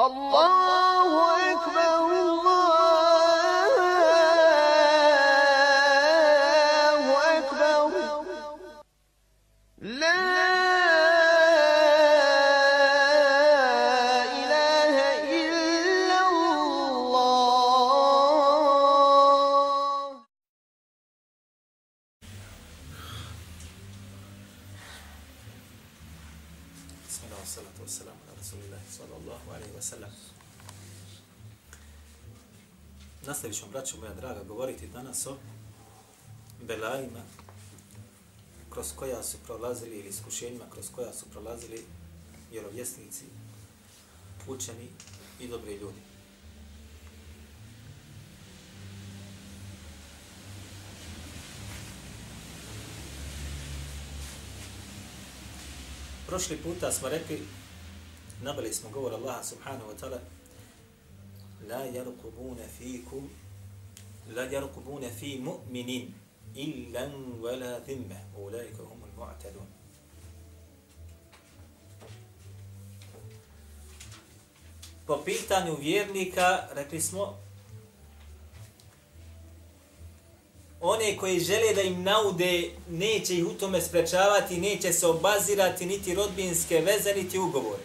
الله govoriti danas o belajima kroz koja su prolazili ili iskušenjima kroz koja su prolazili vjerovjesnici, učeni i dobri ljudi. Prošli puta smo rekli, nabili smo govor Allaha subhanahu wa ta'ala, la yarqubuna fikum la yarqubuna fi mu'minin illa wala dhimma ulaika humul mu'tadun Po pitanju vjernika rekli smo one koji žele da im naude neće ih u tome sprečavati, neće se obazirati niti rodbinske veze, niti ugovore.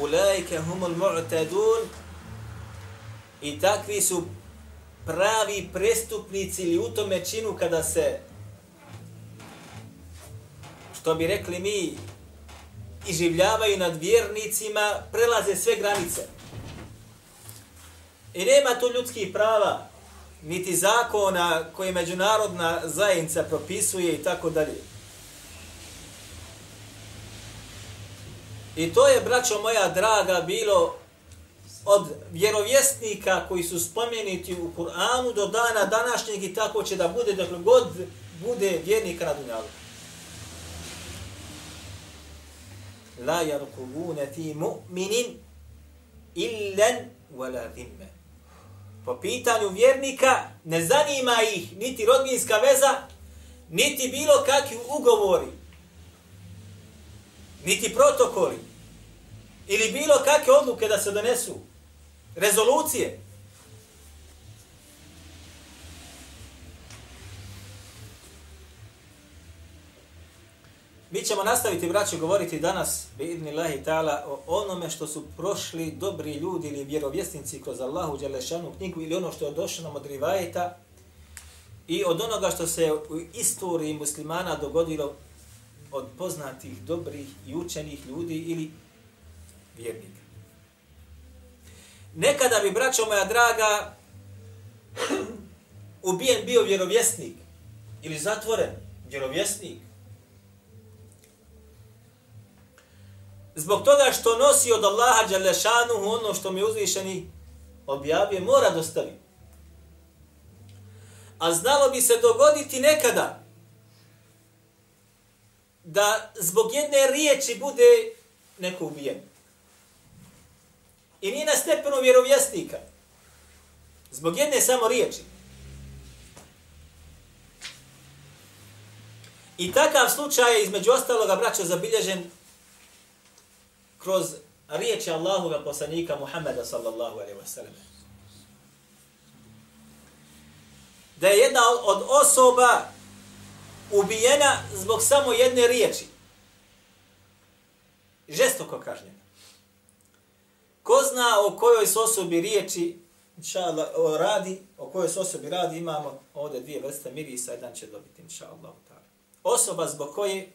Ulajke humul mu'tadun i takvi su pravi prestupnici ili u tome činu kada se što bi rekli mi iživljavaju nad vjernicima, prelaze sve granice. I nema tu ljudskih prava, niti zakona koje međunarodna zajednica propisuje i tako dalje. I to je, braćo moja draga, bilo od vjerovjesnika koji su spomenuti u Kur'anu do dana današnjeg i tako će da bude dok god bude vjernika na dunjalu. La yarkubuna fi mu'minin illan wala dhimme. Po pitanju vjernika ne zanima ih niti rodbinska veza, niti bilo kakvi ugovori, niti protokoli, ili bilo kakve odluke da se donesu, rezolucije. Mi ćemo nastaviti, braći, govoriti danas, bi idni ta'ala, o onome što su prošli dobri ljudi ili vjerovjesnici kroz Allahu Đelešanu knjigu ili ono što je došlo nam od rivajeta i od onoga što se u istoriji muslimana dogodilo od poznatih, dobrih i učenih ljudi ili vjernika. Nekada bi, braćo moja draga, ubijen bio vjerovjesnik ili zatvoren vjerovjesnik zbog toga što nosi od Allaha Đalešanuhu ono što mi uzvišeni objavio, mora dostaviti. A znalo bi se dogoditi nekada da zbog jedne riječi bude neko ubijen. I nije na stepenu vjerovjesnika. Zbog jedne samo riječi. I takav slučaj je između ostaloga braća zabilježen kroz riječi Allahoga poslanika Muhammeda sallallahu alaihi wa sallam. Da je jedna od osoba ubijena zbog samo jedne riječi. Žestoko kažnjena. Ko zna o kojoj se osobi riječi inšallah, o radi, o kojoj se osobi radi, imamo ovdje dvije vrste mirisa, jedan će dobiti, inšallah. Osoba zbog koje,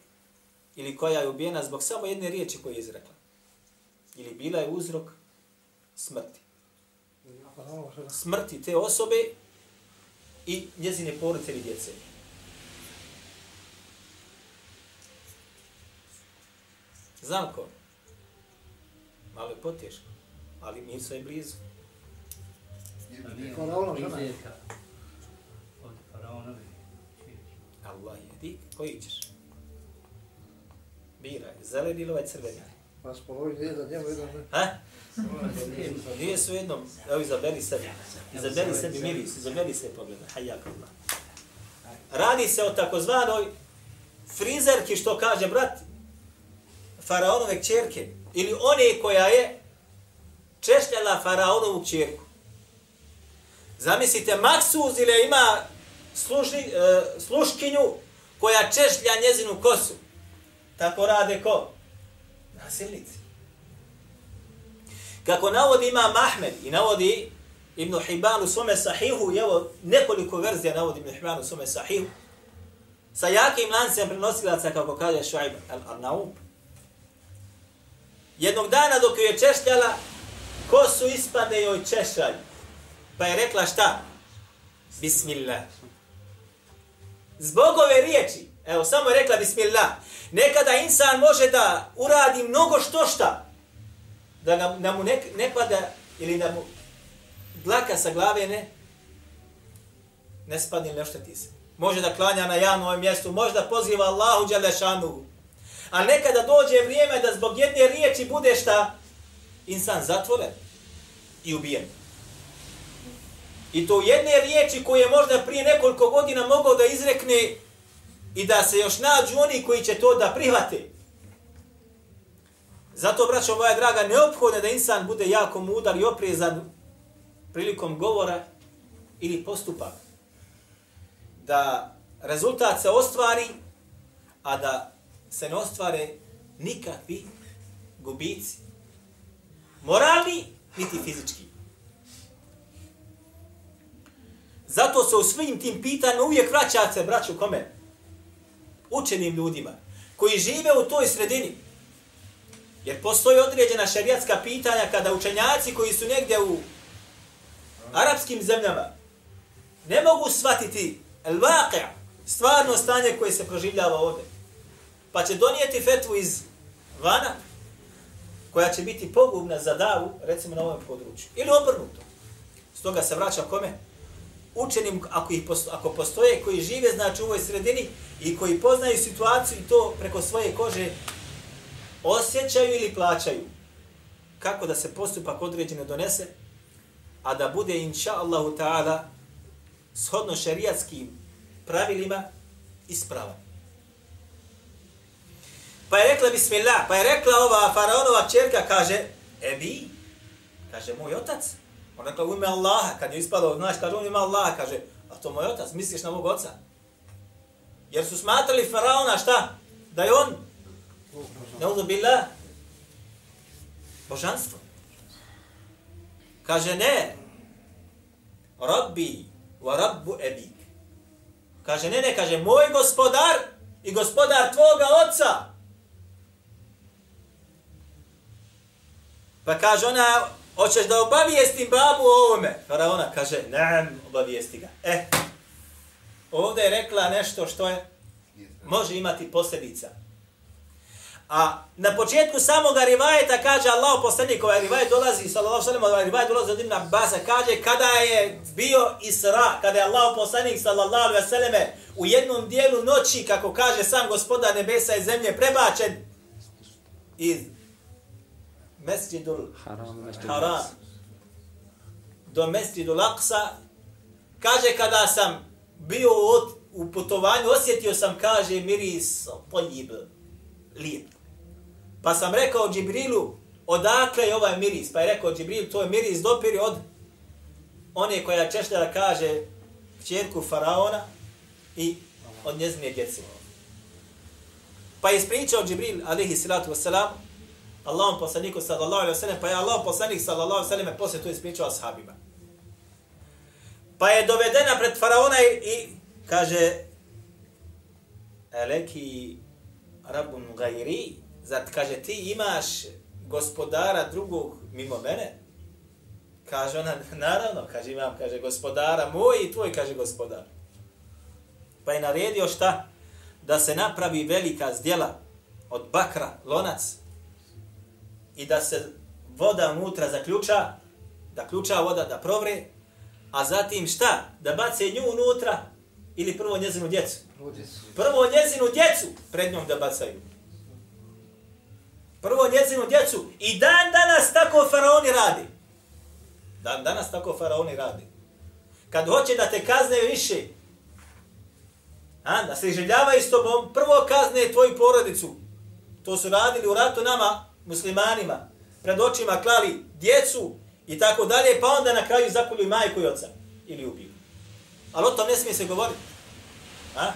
ili koja je ubijena zbog samo jedne riječi koju je izrekla ili bila je uzrok smrti. Smrti te osobe i njezine porodice ili djece. Znam ko? Malo je poteško, ali mi je blizu. Faraona žena. Od faraonovi. Allah je. Ti koji ćeš? Biraj, zeleni ili ovaj crveni? Pa spolovi jedan njemu, jedan ne. Ha? Nije su jednom, evo izaberi sebi. Izaberi sebi miris, izaberi sebi pogleda. Hajjak Allah. Radi se o takozvanoj frizerki, što kaže brat, faraonove čerke, ili one koja je češljala faraonovu čerku. Zamislite, Maksuz ili ima služi, e, sluškinju koja češlja njezinu kosu. Tako rade ko? Nasilnici. Kako navodi ima Mahmed i navodi Ibn Hibban u svome sahihu, i evo nekoliko verzija navodi Ibn Hibban u svome sahihu, sa jakim lancem prenosilaca, kako kaže Šuaib al-Arnaub, jednog dana dok je češljala, kosu ispade joj češalj. Pa je rekla šta? Bismillah. Zbog ove riječi, evo samo je rekla Bismillah, nekada insan može da uradi mnogo što šta, da nam, da mu ne, ne pada ili da mu dlaka sa glave ne, ne spadne ili nešto se. Može da klanja na javnom mjestu, može da poziva Allahu Đalešanu. A nekada dođe vrijeme da zbog jedne riječi bude šta? Insan zatvoren i ubijen. I to jedne riječi koje možda prije nekoliko godina mogao da izrekne i da se još nađu oni koji će to da prihvate. Zato, braćo moja draga, neophodno da insan bude jako mudar i oprezan prilikom govora ili postupak. Da rezultat se ostvari, a da se ne ostvare nikakvi gubici. Moralni, niti fizički. Zato se u svim tim pitanjima uvijek vraća se, braću, kome? Učenim ljudima, koji žive u toj sredini. Jer postoji određena šarijatska pitanja kada učenjaci koji su negdje u arapskim zemljama ne mogu shvatiti el stvarno stanje koje se proživljava ovdje. Pa će donijeti fetvu iz vana koja će biti pogubna za davu, recimo na ovom području. Ili obrnuto. Stoga se vraća kome? Učenim, ako, ih posto, ako postoje, koji žive znači u ovoj sredini i koji poznaju situaciju i to preko svoje kože osjećaju ili plaćaju. Kako da se postupak određeno donese, a da bude, inša Allahu ta'ala, shodno šariatskim pravilima ispravan. Pa je rekla bismillah, pa je rekla ova faraonova čerka, kaže, ebi, kaže, moj otac. Ona rekla u ime Allaha, kad je ispalo, znaš, kaže, u ime Allaha, kaže, a to moj otac, misliš na mog oca? Jer su smatrali faraona, šta? Da je on, neudu billah, božanstvo. Kaže, ne, rabbi wa rabbu ebik. Kaže, ne, ne, kaže, moj gospodar i gospodar tvoga oca. Pa kaže ona, hoćeš da obavijestim babu o ovome? Faraona kaže, ne, obavijesti ga. E, ovdje je rekla nešto što je, može imati posljedica. A na početku samog rivajeta kaže Allah poslanik, ovaj rivajet dolazi, sallallahu sallam, ovaj rivajet dolazi od Ibn Abbasa, kaže kada je bio Isra, kada je Allah poslanik, sallallahu sallam, u jednom dijelu noći, kako kaže sam gospodar nebesa i zemlje, prebačen iz mesjidul haram, haram do mesjidul aqsa, kaže kada sam bio od, u putovanju, osjetio sam, kaže, miris poljib, lijep. Pa sam rekao Džibrilu, odakle je ovaj miris? Pa je rekao Džibril, to je miris dopiri od one koja češlja kaže čerku faraona i od njezine djece. Pa je ispričao Džibril, alihi salatu wasalam, Allahom poslaniku sallallahu alaihi wasallam, pa je Allahom poslanik sallallahu alaihi wasallam poslije to ispričao ashabima. Pa je dovedena pred faraona i, i kaže, Eleki rabun gajri, zat kaže ti imaš gospodara drugog mimo mene? Kaže ona, naravno, kaže imam, kaže gospodara moj i tvoj, kaže gospodar. Pa je naredio šta? Da se napravi velika zdjela od bakra, lonac, i da se voda unutra zaključa, da ključa voda da provre, a zatim šta? Da bace nju unutra ili prvo njezinu djecu? Prvo njezinu djecu pred njom da bacaju prvo njezinu djecu i dan danas tako faraoni radi. Dan danas tako faraoni radi. Kad hoće da te kazne više, a, da se željavaju s tobom, prvo kazne tvoju porodicu, To su radili u ratu nama, muslimanima, pred očima klali djecu i tako dalje, pa onda na kraju zakolju majku i oca ili ubiju. Ali o tom ne smije se govoriti. A?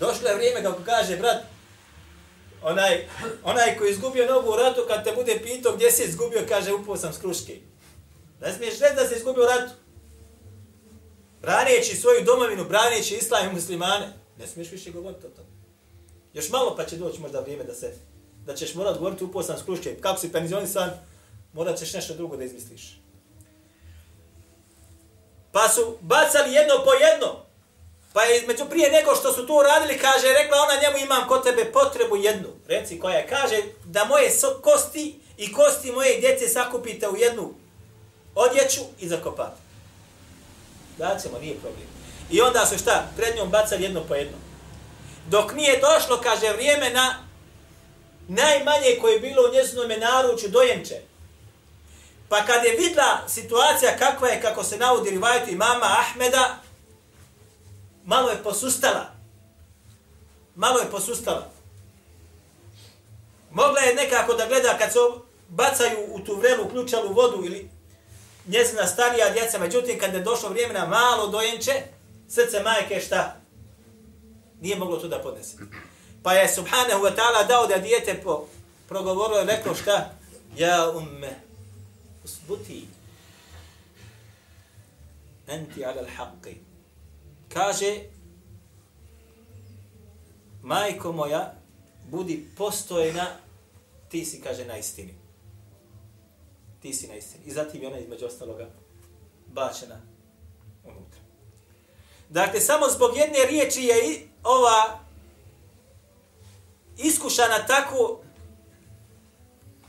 Došlo je vrijeme, kako kaže brat, onaj, onaj koji izgubio nogu u ratu, kad te bude pitao gdje si izgubio, kaže upao sam s kruške. Ne smiješ reći da se izgubio u ratu. Braneći svoju domovinu, braneći islam i muslimane. Ne smiješ više govoriti o tom. Još malo pa će doći možda vrijeme da se da ćeš morat govoriti upao sam s. Kako si penzionisan, morat ćeš nešto drugo da izmisliš. Pa su bacali jedno po jedno. Pa je između prije nego što su to uradili, kaže, rekla ona njemu imam kod tebe potrebu jednu. Reci koja je, kaže, da moje kosti i kosti moje djece sakupite u jednu odjeću i zakopate. Daćemo, nije problem. I onda su šta? Pred njom bacali jedno po jedno. Dok nije došlo, kaže, vrijeme na najmanje koje je bilo u njezinom naruču dojenče. Pa kad je vidla situacija kakva je, kako se navodi rivajtu imama Ahmeda, malo je posustala. Malo je posustala. Mogla je nekako da gleda kad se bacaju u tu vrelu ključalu vodu ili njezina starija djeca, međutim kad je došlo vrijeme na malo dojenče, srce majke šta? Nije moglo to da podnese. Pa je subhanahu wa ta'ala dao da dijete po progovorilo i rekao šta? Ja umme, usbuti, enti ala l'haqqi. Kaže, majko moja, budi postojna, ti si, kaže, na istini. Ti si na istini. I zatim je ona između ostaloga bačena unutra. Dakle, samo zbog jedne riječi je i iskuša na tako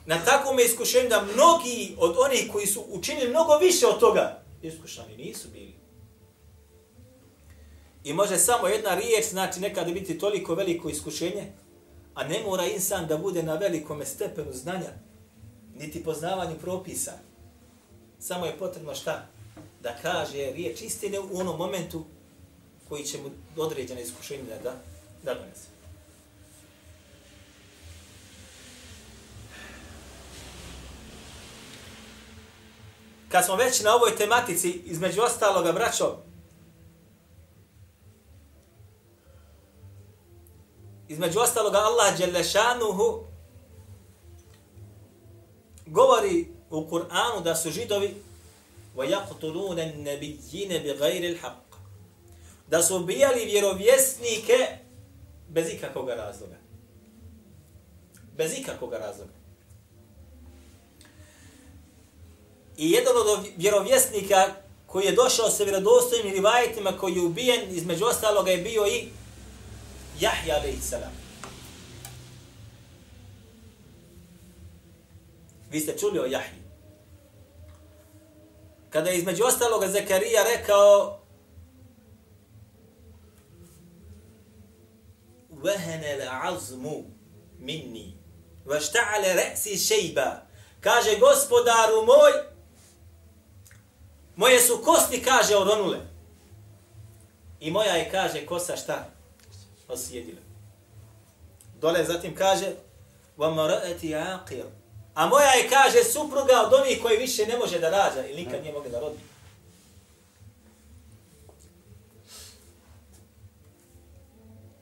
na takvom iskušenju da mnogi od onih koji su učinili mnogo više od toga iskušani nisu bili. I može samo jedna riječ, znači nekada biti toliko veliko iskušenje, a ne mora insan da bude na velikom stepenu znanja, niti poznavanju propisa. Samo je potrebno šta? Da kaže riječ istine u onom momentu koji će mu određene iskušenje da, da donese. Kad smo već na ovoj tematici, između ostaloga, braćo, između ostaloga Allah Đelešanuhu govori u Kur'anu da su židovi وَيَقْتُلُونَ النَّبِيِّينَ بِغَيْرِ الْحَقِّ da su ubijali vjerovjesnike bez ikakvog razloga. Bez ikakvog razloga. I jedan od vjerovjesnika koji je došao sa vjerodostojnim rivajetima koji je ubijen, između ostaloga je bio i Jahja a.s. Vi ste čuli o Jahji. Kada je između ostaloga Zakarija rekao Vehene azmu minni vašta'ale re'si šejba kaže gospodaru moj moje su kosti kaže oronule i moja je kaže kosa šta osjedile. Dole zatim kaže وَمَرَأَتِ عَقِرُ A moja je, kaže, supruga od onih koji više ne može da rađa ili nikad nije mogla da rodi.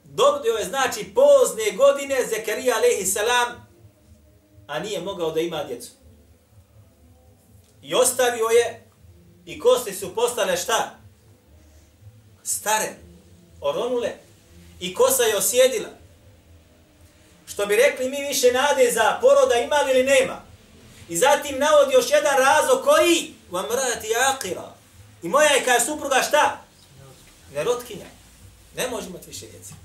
Dobio je, znači, pozne godine Zekarija alaihi salam, a nije mogao da ima djecu. I ostavio je, i kosti su postale šta? Stare, oronule, i kosa je osjedila. Što bi rekli mi više nade za poroda ima ili nema. I zatim navodi još jedan razlog koji vam akira. I moja je kao supruga šta? Nerotkinja. Ne može imati više djece.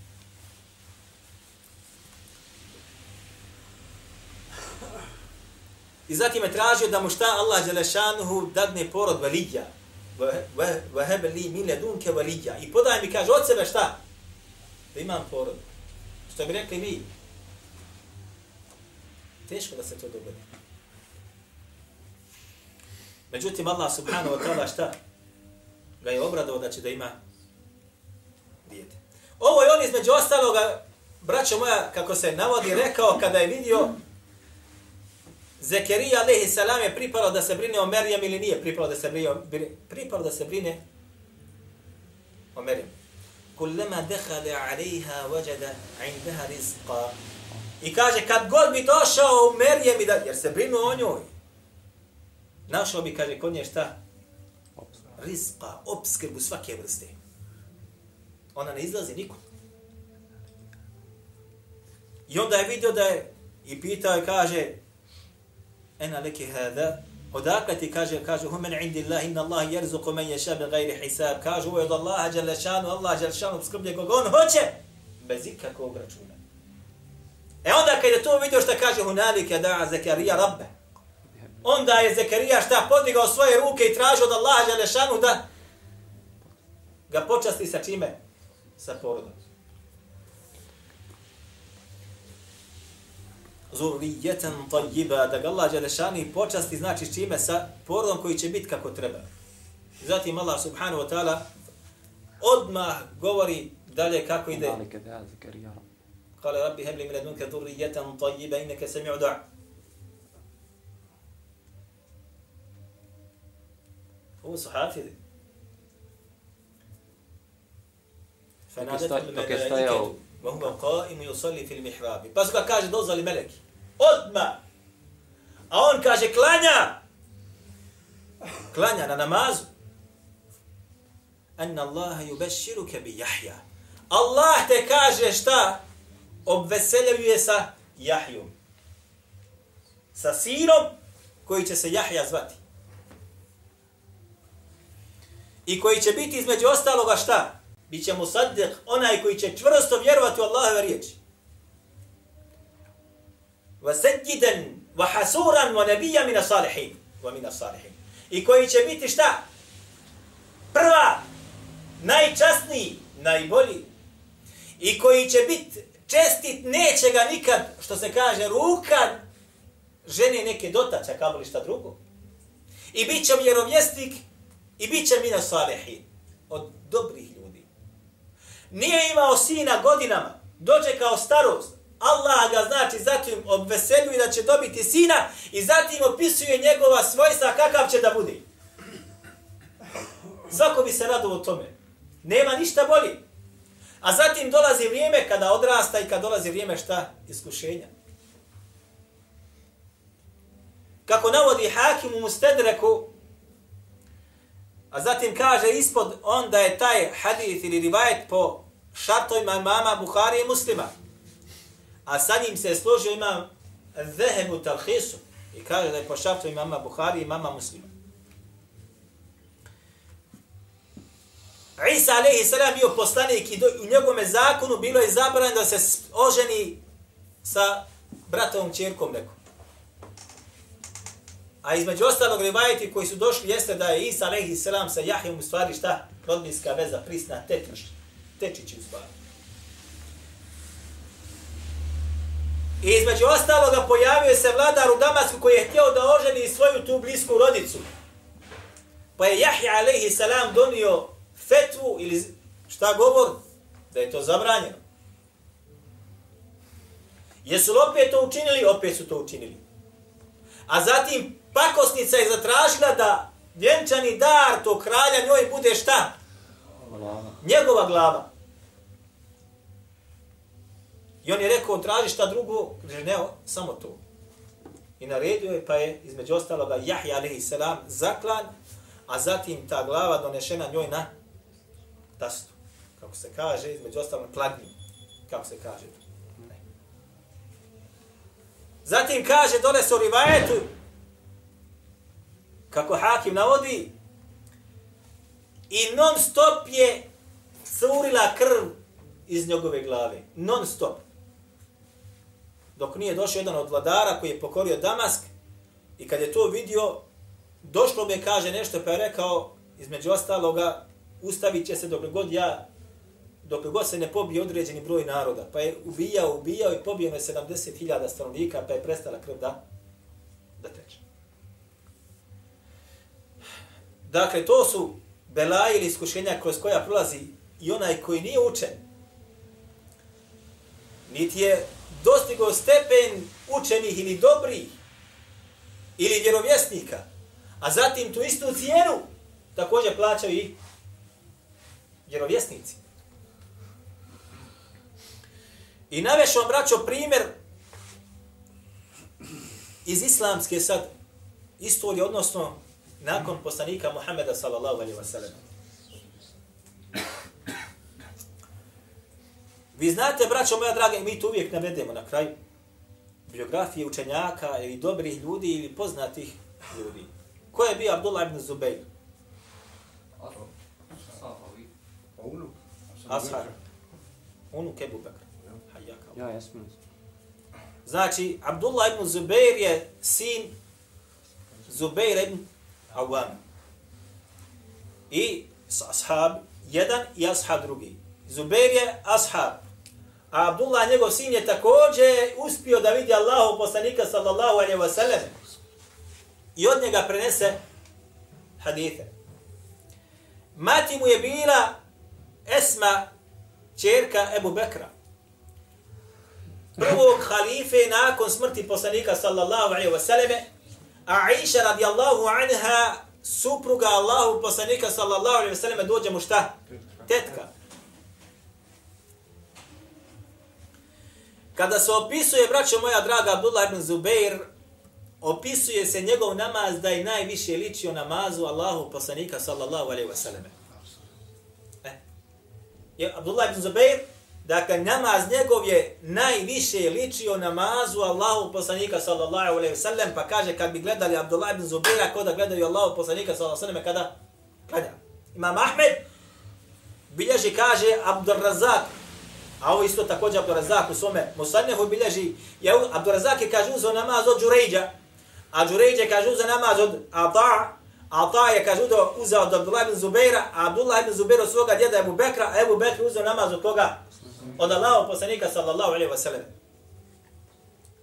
I zatim je tražio da mu šta Allah Đelešanuhu dadne porod valija. Vahebe li mine dunke valija. I podaj mi kaže od sebe šta? da imam porod. Što bi rekli mi, teško da se to dogodi. Međutim, Allah subhanahu wa ta'ala šta? Ga je obradovao da će da ima dijete. Ovo je on između ostaloga braćo moja, kako se navodi, rekao kada je vidio Zekerija alaihi salam je pripalo da se brine o Merijem ili nije pripalo da se brine pripalo da se brine o Merijem. Kullama dehale alaiha vajada indaha rizqa. I kaže, kad god bi došao u Merijem, da, jer se brinu o njoj, našao bi, kaže, kod nje šta? Rizqa, obskrbu svake vrste. Ona ne izlazi nikud. I onda je vidio da je, i pitao i kaže, ena leke hada, odakle ti kaže, kaže, humen indi Allah, inna Allah jerzuku men ješa bin gajri hisab, kaže, ovo je od Allaha Đalešanu, Allah Đalešanu skrblje koga on hoće, bez ikakvog računa. E onda kad je to vidio šta kaže hunalike da Zekarija rabbe, onda je Zekarija šta podigao svoje ruke i tražio od Allaha Đalešanu da ga počasti sa čime? Sa porodom. zurijeten tajiba, da ga Allah Đelešani počasti znači čime sa porodom koji će biti kako treba. Zatim Allah subhanahu wa ta'ala odmah govori dalje kako ide. Kale rabbi hebli mi ledunke zurijeten tajiba, inneke se mi uda. Ovo su hafidi. Dok je stajao. Pa su ga kaže dozvali meleki odma. A on kaže klanja. Klanja na namazu. Anna Allah yubashshiruka bi Yahya. Allah te kaže šta? Obveseljuje sa Jahjom sa sinom koji će se Jahja zvati. I koji će biti između ostaloga šta? Biće mu saddiq, onaj koji će čvrsto vjerovati u Allahove riječi. Wa sajjidan, wa hasuran, wa nabija mina I koji će biti šta? Prva, najčasniji, najbolji. I koji će biti čestit, neće ga nikad, što se kaže, ruka žene neke dotaća, kao li šta drugo. I bit će vjerovjesnik, i bit će mina salihin. Od dobrih ljudi. nije imao sina godinama, dođe kao starost, Allah ga znači zatim obveseljuje da će dobiti sina i zatim opisuje njegova svojstva kakav će da bude. Svako bi se radovao o tome. Nema ništa bolje. A zatim dolazi vrijeme kada odrasta i kada dolazi vrijeme šta? Iskušenja. Kako navodi Hakim u Mustedreku, A zatim kaže ispod on da je taj hadith ili rivajet po šartovima mama Buhari i muslima. A sa njim se je složio imam Zehebu Talhisu i kaže da je po šaftu imama Buhari i imama muslima. Isa alaihi salam bio poslanik i do, u njegovome zakonu bilo je zabranjeno da se oženi sa bratovom čerkom nekom. A između ostalog rivajeti koji su došli jeste da je Isa alaihi salam sa Jahijom u stvari šta? Rodbinska veza, prisna, tečić. Tečić u stvari. I između ostaloga pojavio se vladar u Damasku koji je htio da oženi svoju tu blisku rodicu. Pa je Jahja alaihi salam donio fetvu ili šta govor? Da je to zabranjeno. Jesu li opet to učinili? Opet su to učinili. A zatim pakosnica je zatražila da vjenčani dar to kralja njoj bude šta? Njegova glava. I on je rekao, traži šta drugo, kaže ne, samo to. I naredio je, pa je između ostaloga Jahja alaihi salam zaklan, a zatim ta glava donešena njoj na tastu. Kako se kaže, između ostalog, kladni. Kako se kaže. Zatim kaže, dole se u rivajetu, kako Hakim navodi, i non stop je curila krv iz njegove glave. Non stop. Dok nije došao jedan od vladara koji je pokorio Damask i kad je to vidio, došlo je kaže nešto pa je rekao, između ostaloga, ustavit će se dok god ja, dok god se ne pobije određeni broj naroda. Pa je ubijao, ubijao i pobijeno je 70.000 stanovnika, pa je prestala krv da, da teče. Dakle, to su belaje ili iskušenja kroz koja prolazi i onaj koji nije učen. niti je dostigao stepen učenih ili dobrih ili vjerovjesnika, a zatim tu istu cijenu također plaćaju i vjerovjesnici. I navešao vam, braćo, primjer iz islamske sad istorije, odnosno nakon poslanika Muhammeda sallallahu alaihi wa sallam. Vi znate, braćo moja draga, i mi to uvijek navedemo na kraju, biografije učenjaka ili dobrih ljudi ili poznatih ljudi. Ko je bio Abdullah ibn Zubayr? Unuk. Ashab. Unuk Ebu Bekr. Ja, jesmo. Znači, Abdullah ibn Zubair je sin Zubair ibn Awam. I ashab jedan i ashab drugi. Zubair je ashab. A Abdullah, njegov sin, je također uspio da vidi Allahu poslanika sallallahu alaihi wasallam. I od njega prenese hadite. Mati mu je bila Esma, čerka Ebu Bekra prvog halife nakon smrti poslanika sallallahu alaihi wasallam, a Aisha radijallahu anha, supruga Allahu poslanika sallallahu alaihi wasallam, dođe mu šta? Tetka. Kada se opisuje, braćo moja draga Abdullah ibn Zubair, opisuje se njegov namaz da je najviše ličio namazu Allahu poslanika sallallahu alaihi wasallam. Eh. Je Abdullah ibn Zubair, Dakle, namaz njegov je najviše ličio namazu Allahu poslanika sallallahu alaihi wasallam, pa kaže kad bi gledali Abdullah ibn Zubeira, ko da gledaju Allahu poslanika sallallahu alaihi wasallam, kada gleda. Imam Ahmed bilježi, kaže Abdurrazak, a ovo isto također Abdurazak u svome Musannehu bilježi, je Abdurazak je kaže uzao namaz od Đurejđa, a Đurejđa kaže uzao namaz od Ata, Ata je kaže uzao od Abdullah ibn Zubeira, a Abdullah ibn Zubeira od svoga djeda Ebu Bekra, a Ebu Bekra uzao namaz od koga? od Allahov poslanika sallallahu alejhi ve sellem.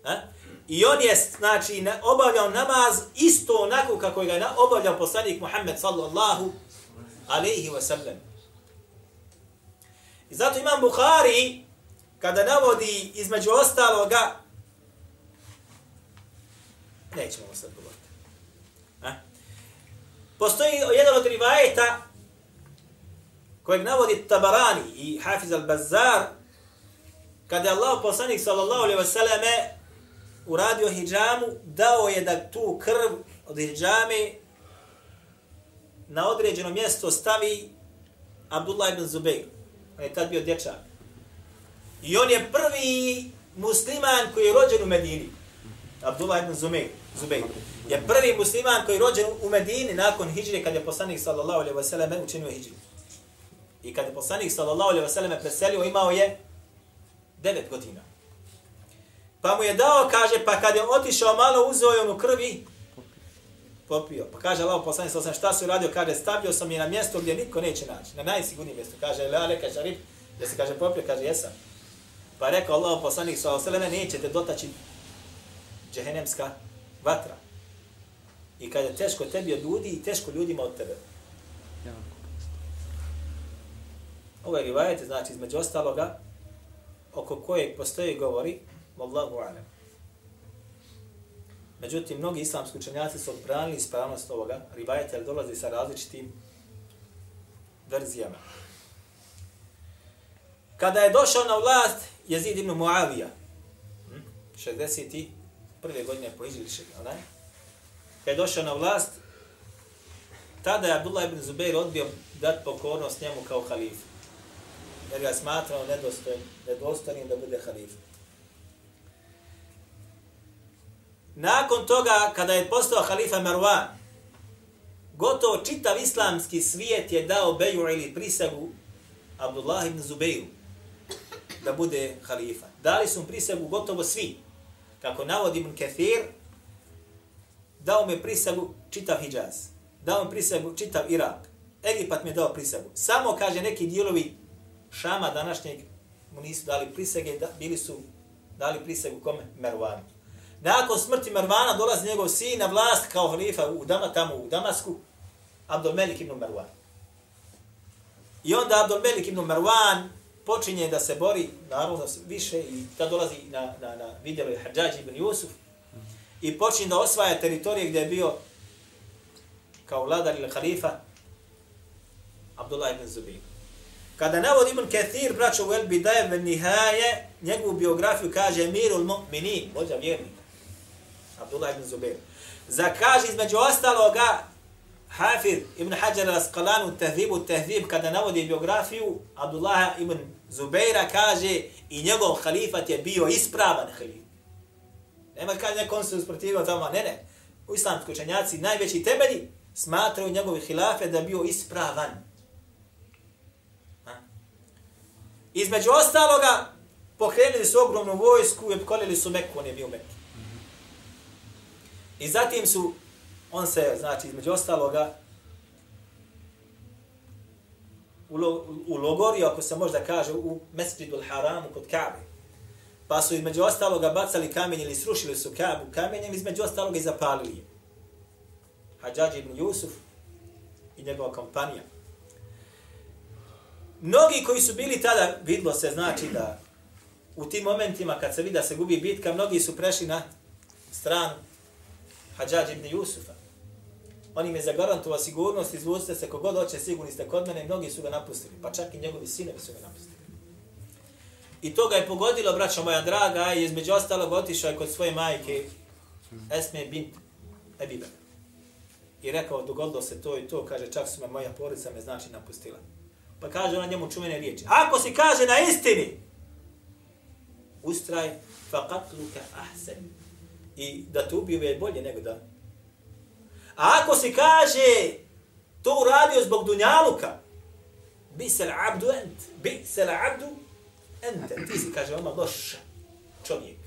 Ha? I on je znači na, obavljao namaz isto onako kako je ga obavljao poslanik Muhammed sallallahu alejhi ve sellem. I zato imam Buhari kada navodi između ostaloga nećemo sad govoriti. A? Postoji jedan od rivajeta kojeg navodi Tabarani i Hafiz al-Bazzar kada je Allah poslanik sallallahu alaihi wasallame uradio hijjamu, dao je da tu krv od hijjame na određeno mjesto stavi Abdullah ibn Zubayr. On je tad bio dječak. I on je prvi musliman koji je rođen u Medini. Abdullah ibn Zubayr. Zubayr. Je prvi musliman koji je rođen u Medini nakon hijđre kad je poslanik sallallahu alaihi wasallam učinio hijjru. I kad je poslanik sallallahu alaihi wasallam preselio, imao je 9 godina. Pa mu je dao, kaže, pa kad je otišao malo, uzeo je onu krvi, popio. Pa kaže Allah poslanik sallallahu alaihi šta si radio? Kaže, stavio sam je na mjesto gdje niko neće naći. Na najsigurnije mjesto. Kaže, la leka šarib, da se kaže, popio, kaže, jesam. Pa rekao Allah poslanik sallallahu alaihi wasallam, nećete dotaći džehenemska vatra. I kaže, teško tebi od ljudi i teško ljudima od tebe. Ovo je rivajet, znači između ostaloga, oko kojeg postoji govori, Wallahu alam. Međutim, mnogi islamski učenjaci su odbranili ispravnost ovoga rivajeta, jer dolazi sa različitim verzijama. Kada je došao na vlast Jezid ibn Muavija, hm, 61. Godine po Iđiliši, onaj, kada je došao na vlast, tada je Abdullah ibn Zubair odbio dat pokornost njemu kao halifu jer ga smatrao nedostojnim, nedostojnim da bude halifa. Nakon toga, kada je postao halifa Marwan, gotovo čitav islamski svijet je dao beju ili prisagu Abdullah ibn Zubeiru da bude halifa. Dali su prisagu gotovo svi. Kako navodi ibn Kathir, dao me prisagu čitav Hijaz. Dao mi prisagu čitav Irak. Egipat mi je dao prisagu. Samo, kaže, neki dijelovi Šama današnjeg mu nisu dali prisege, da, bili su dali prisagu kome? Mervanu. Nakon smrti Marvana dolazi njegov sin na vlast kao halifa u Dama, tamo u Damasku, Abdulmelik ibn Marwan. I onda Abdulmelik ibn Marwan počinje da se bori, naravno više, i da dolazi na, na, na vidjelo je Hadžađ ibn Jusuf, i počinje da osvaja teritorije gdje je bio kao vladar ili halifa Abdullah ibn Zubin. Kada navod Ibn Kathir, braćo u El Bidaje Nihaje, njegovu biografiju kaže Mirul Mu'minin, vođa vjernika, Abdullah ibn Zubair. Za kaže između ostaloga, Hafid ibn Hajar al-Asqalan u Tehdibu Tehdib, kada navodi biografiju Abdullah ibn Zubaira, kaže i njegov halifat je bio ispravan halif. Nema kaže neko on se usprotivio tamo, ne, ne. U islamski učenjaci najveći temelji smatraju njegovi hilafe da bio ispravan. Ha? Između ostaloga, pokrenuli su ogromnu vojsku i opkolili su Meku, on je bio Meku. I zatim su, on se, znači, između ostaloga, u, lo, u Logori, ako se možda kaže, u Mesjidul Haramu kod Kabe. Pa su između ostaloga bacali kamenje ili srušili su Kabu kamenjem, između ostaloga i zapalili. Hadžađ ibn Jusuf i njegova kompanija. Mnogi koji su bili tada, vidlo se znači da u tim momentima kad se vidi da se gubi bitka, mnogi su prešli na stranu Hadžađ ibn Jusufa. On im je zagarantovao sigurnost, izvuzite se kogod hoće, sigurni ste kod mene, mnogi su ga napustili, pa čak i njegovi sinovi su ga napustili. I to ga je pogodilo, braćo moja draga, i između ostalog otišao je kod svoje majke Esme bint Ebibe. I rekao, dogodilo se to i to, kaže, čak su me moja porodica me znači napustila. Pa kaže ona njemu čuvene riječi. Ako si kaže na istini, ustraj, faqatluka ahsen. I da te ubiju je bolje nego da. A ako si kaže, to uradio zbog dunjaluka, bi se abdu ent, bi se abdu ente. Ti si, kaže, oma loš čovjek.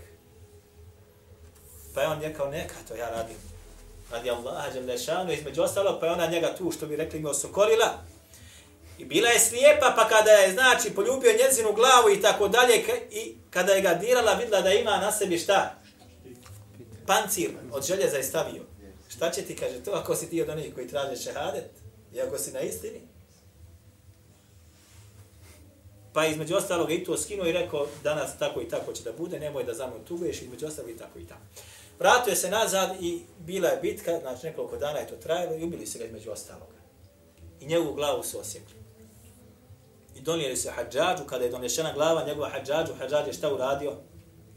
Pa je on rekao, neka to ja radim. Radi Allaha, Đalešanu, između ostalog, pa je ona njega tu, što bi rekli, mi osokorila, I bila je slijepa, pa kada je, znači, poljubio njezinu glavu i tako dalje, i kada je ga dirala, vidla da ima na sebi šta? Pancir od željeza je stavio. Šta će ti, kaže, to ako si ti od onih koji traže šehadet, i ako si na istini? Pa između ostalog i to skinuo i rekao, danas tako i tako će da bude, nemoj da za mnom tuguješ, između ostalog i tako i tako. Vratio se nazad i bila je bitka, znači nekoliko dana je to trajalo i ubili se ga između ostaloga. I njegovu glavu su osjekli i donijeli se hađađu, kada je donešena glava njegova hađađu, hađađ je šta uradio?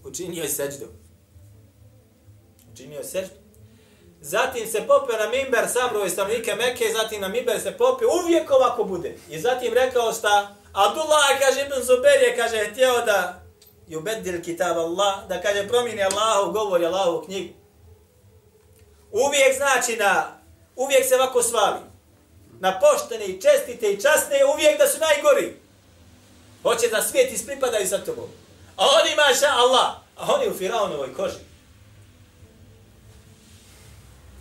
Učinio je seđdu činio seždu. Zatim se popio na mimber, sabro je stavnike Mekke, zatim na mimber se popio, uvijek ovako bude. I zatim rekao šta? Abdullah, kaže Ibn Zubair je, kaže, htio da jubedil kitab Allah, da kaže, promini Allahu, govori Allahu knjigu. Uvijek znači na, uvijek se ovako svali na poštene i čestite i časne uvijek da su najgori. Hoće da svijet ispripadaju za tobom. A oni maša Allah, a oni u Firaonovoj koži.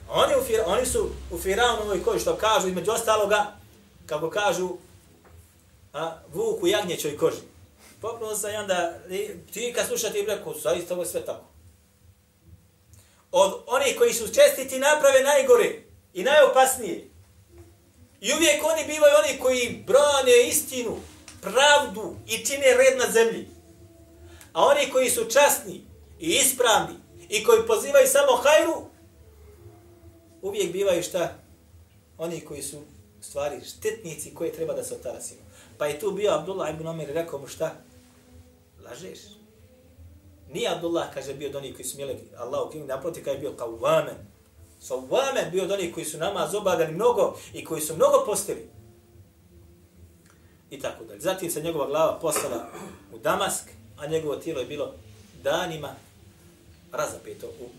Oni, u fir, oni su u Firaunovoj koži, što kažu između ostaloga, kako kažu, a, vuku jagnjećoj koži. Popnuo sam i onda, ti kad slušate im rekao, zaista ovo je sve tako. Od onih koji su čestiti naprave najgore i najopasnije. I uvijek oni bivaju oni koji brane istinu, pravdu i čine red na zemlji. A oni koji su časni i ispravni i koji pozivaju samo hajru, uvijek bivaju šta? Oni koji su stvari štetnici koje treba da se otarasimo. Pa je tu bio Abdullah ibn Omer i rekao mu šta? Lažeš. Nije Abdullah, kaže, bio od onih koji su smjeli Allah u knjigu, naproti kaže, bio kao vamen. Sawamen bio od onih koji su namaz obavljali mnogo i koji su mnogo postili. I tako dalje. Zatim se njegova glava poslala u Damask, a njegovo tijelo je bilo danima razapeto u,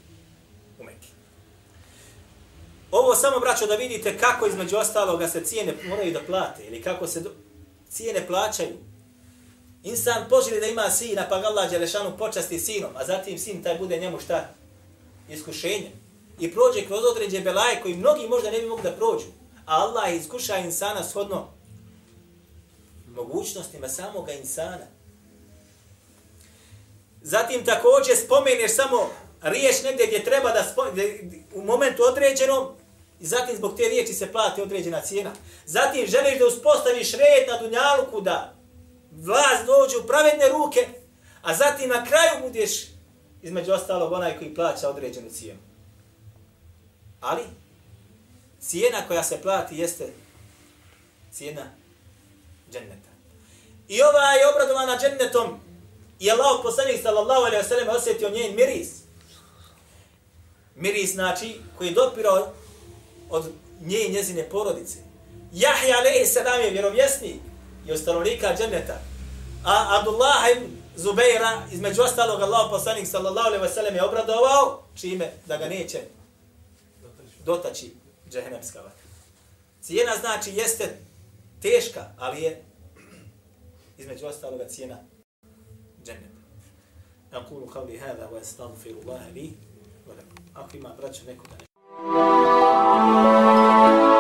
u Mekki. Ovo samo, braćo, da vidite kako između ostaloga se cijene moraju da plate ili kako se do, cijene plaćaju. Insan poželi da ima sina, pa ga Allah Đelešanu počasti sinom, a zatim sin taj bude njemu šta? Iskušenje i prođe kroz određe belaje koji mnogi možda ne bi mogli da prođu. A Allah iskuša insana shodno mogućnostima samoga insana. Zatim također spomeneš samo riješ negdje gdje treba da spomeneš, u momentu određenom, i zatim zbog te riječi se plati određena cijena. Zatim želiš da uspostaviš red na dunjaluku da vlast dođe u pravedne ruke, a zatim na kraju budeš između ostalog onaj koji plaća određenu cijenu. Ali, cijena koja se plati jeste cijena dženneta. I ova je obradovana džennetom i Allah poslanik sallallahu alaihi wa sallam osjetio njen miris. Miris znači koji je dopirao od nje i njezine porodice. Jahja alaihi sallam je vjerovjesnik i od stanovnika dženneta. A Abdullah ibn Zubeira, između ostalog Allah poslanik sallallahu alaihi wasallam je obradovao čime da ga neće dotaći džehennemska vatra. Cijena znači jeste teška, ali je između ostaloga cijena džennet. Aqulu qawli hada wa allah li wa lakum. Ako ima braćo neko da ne Thank you.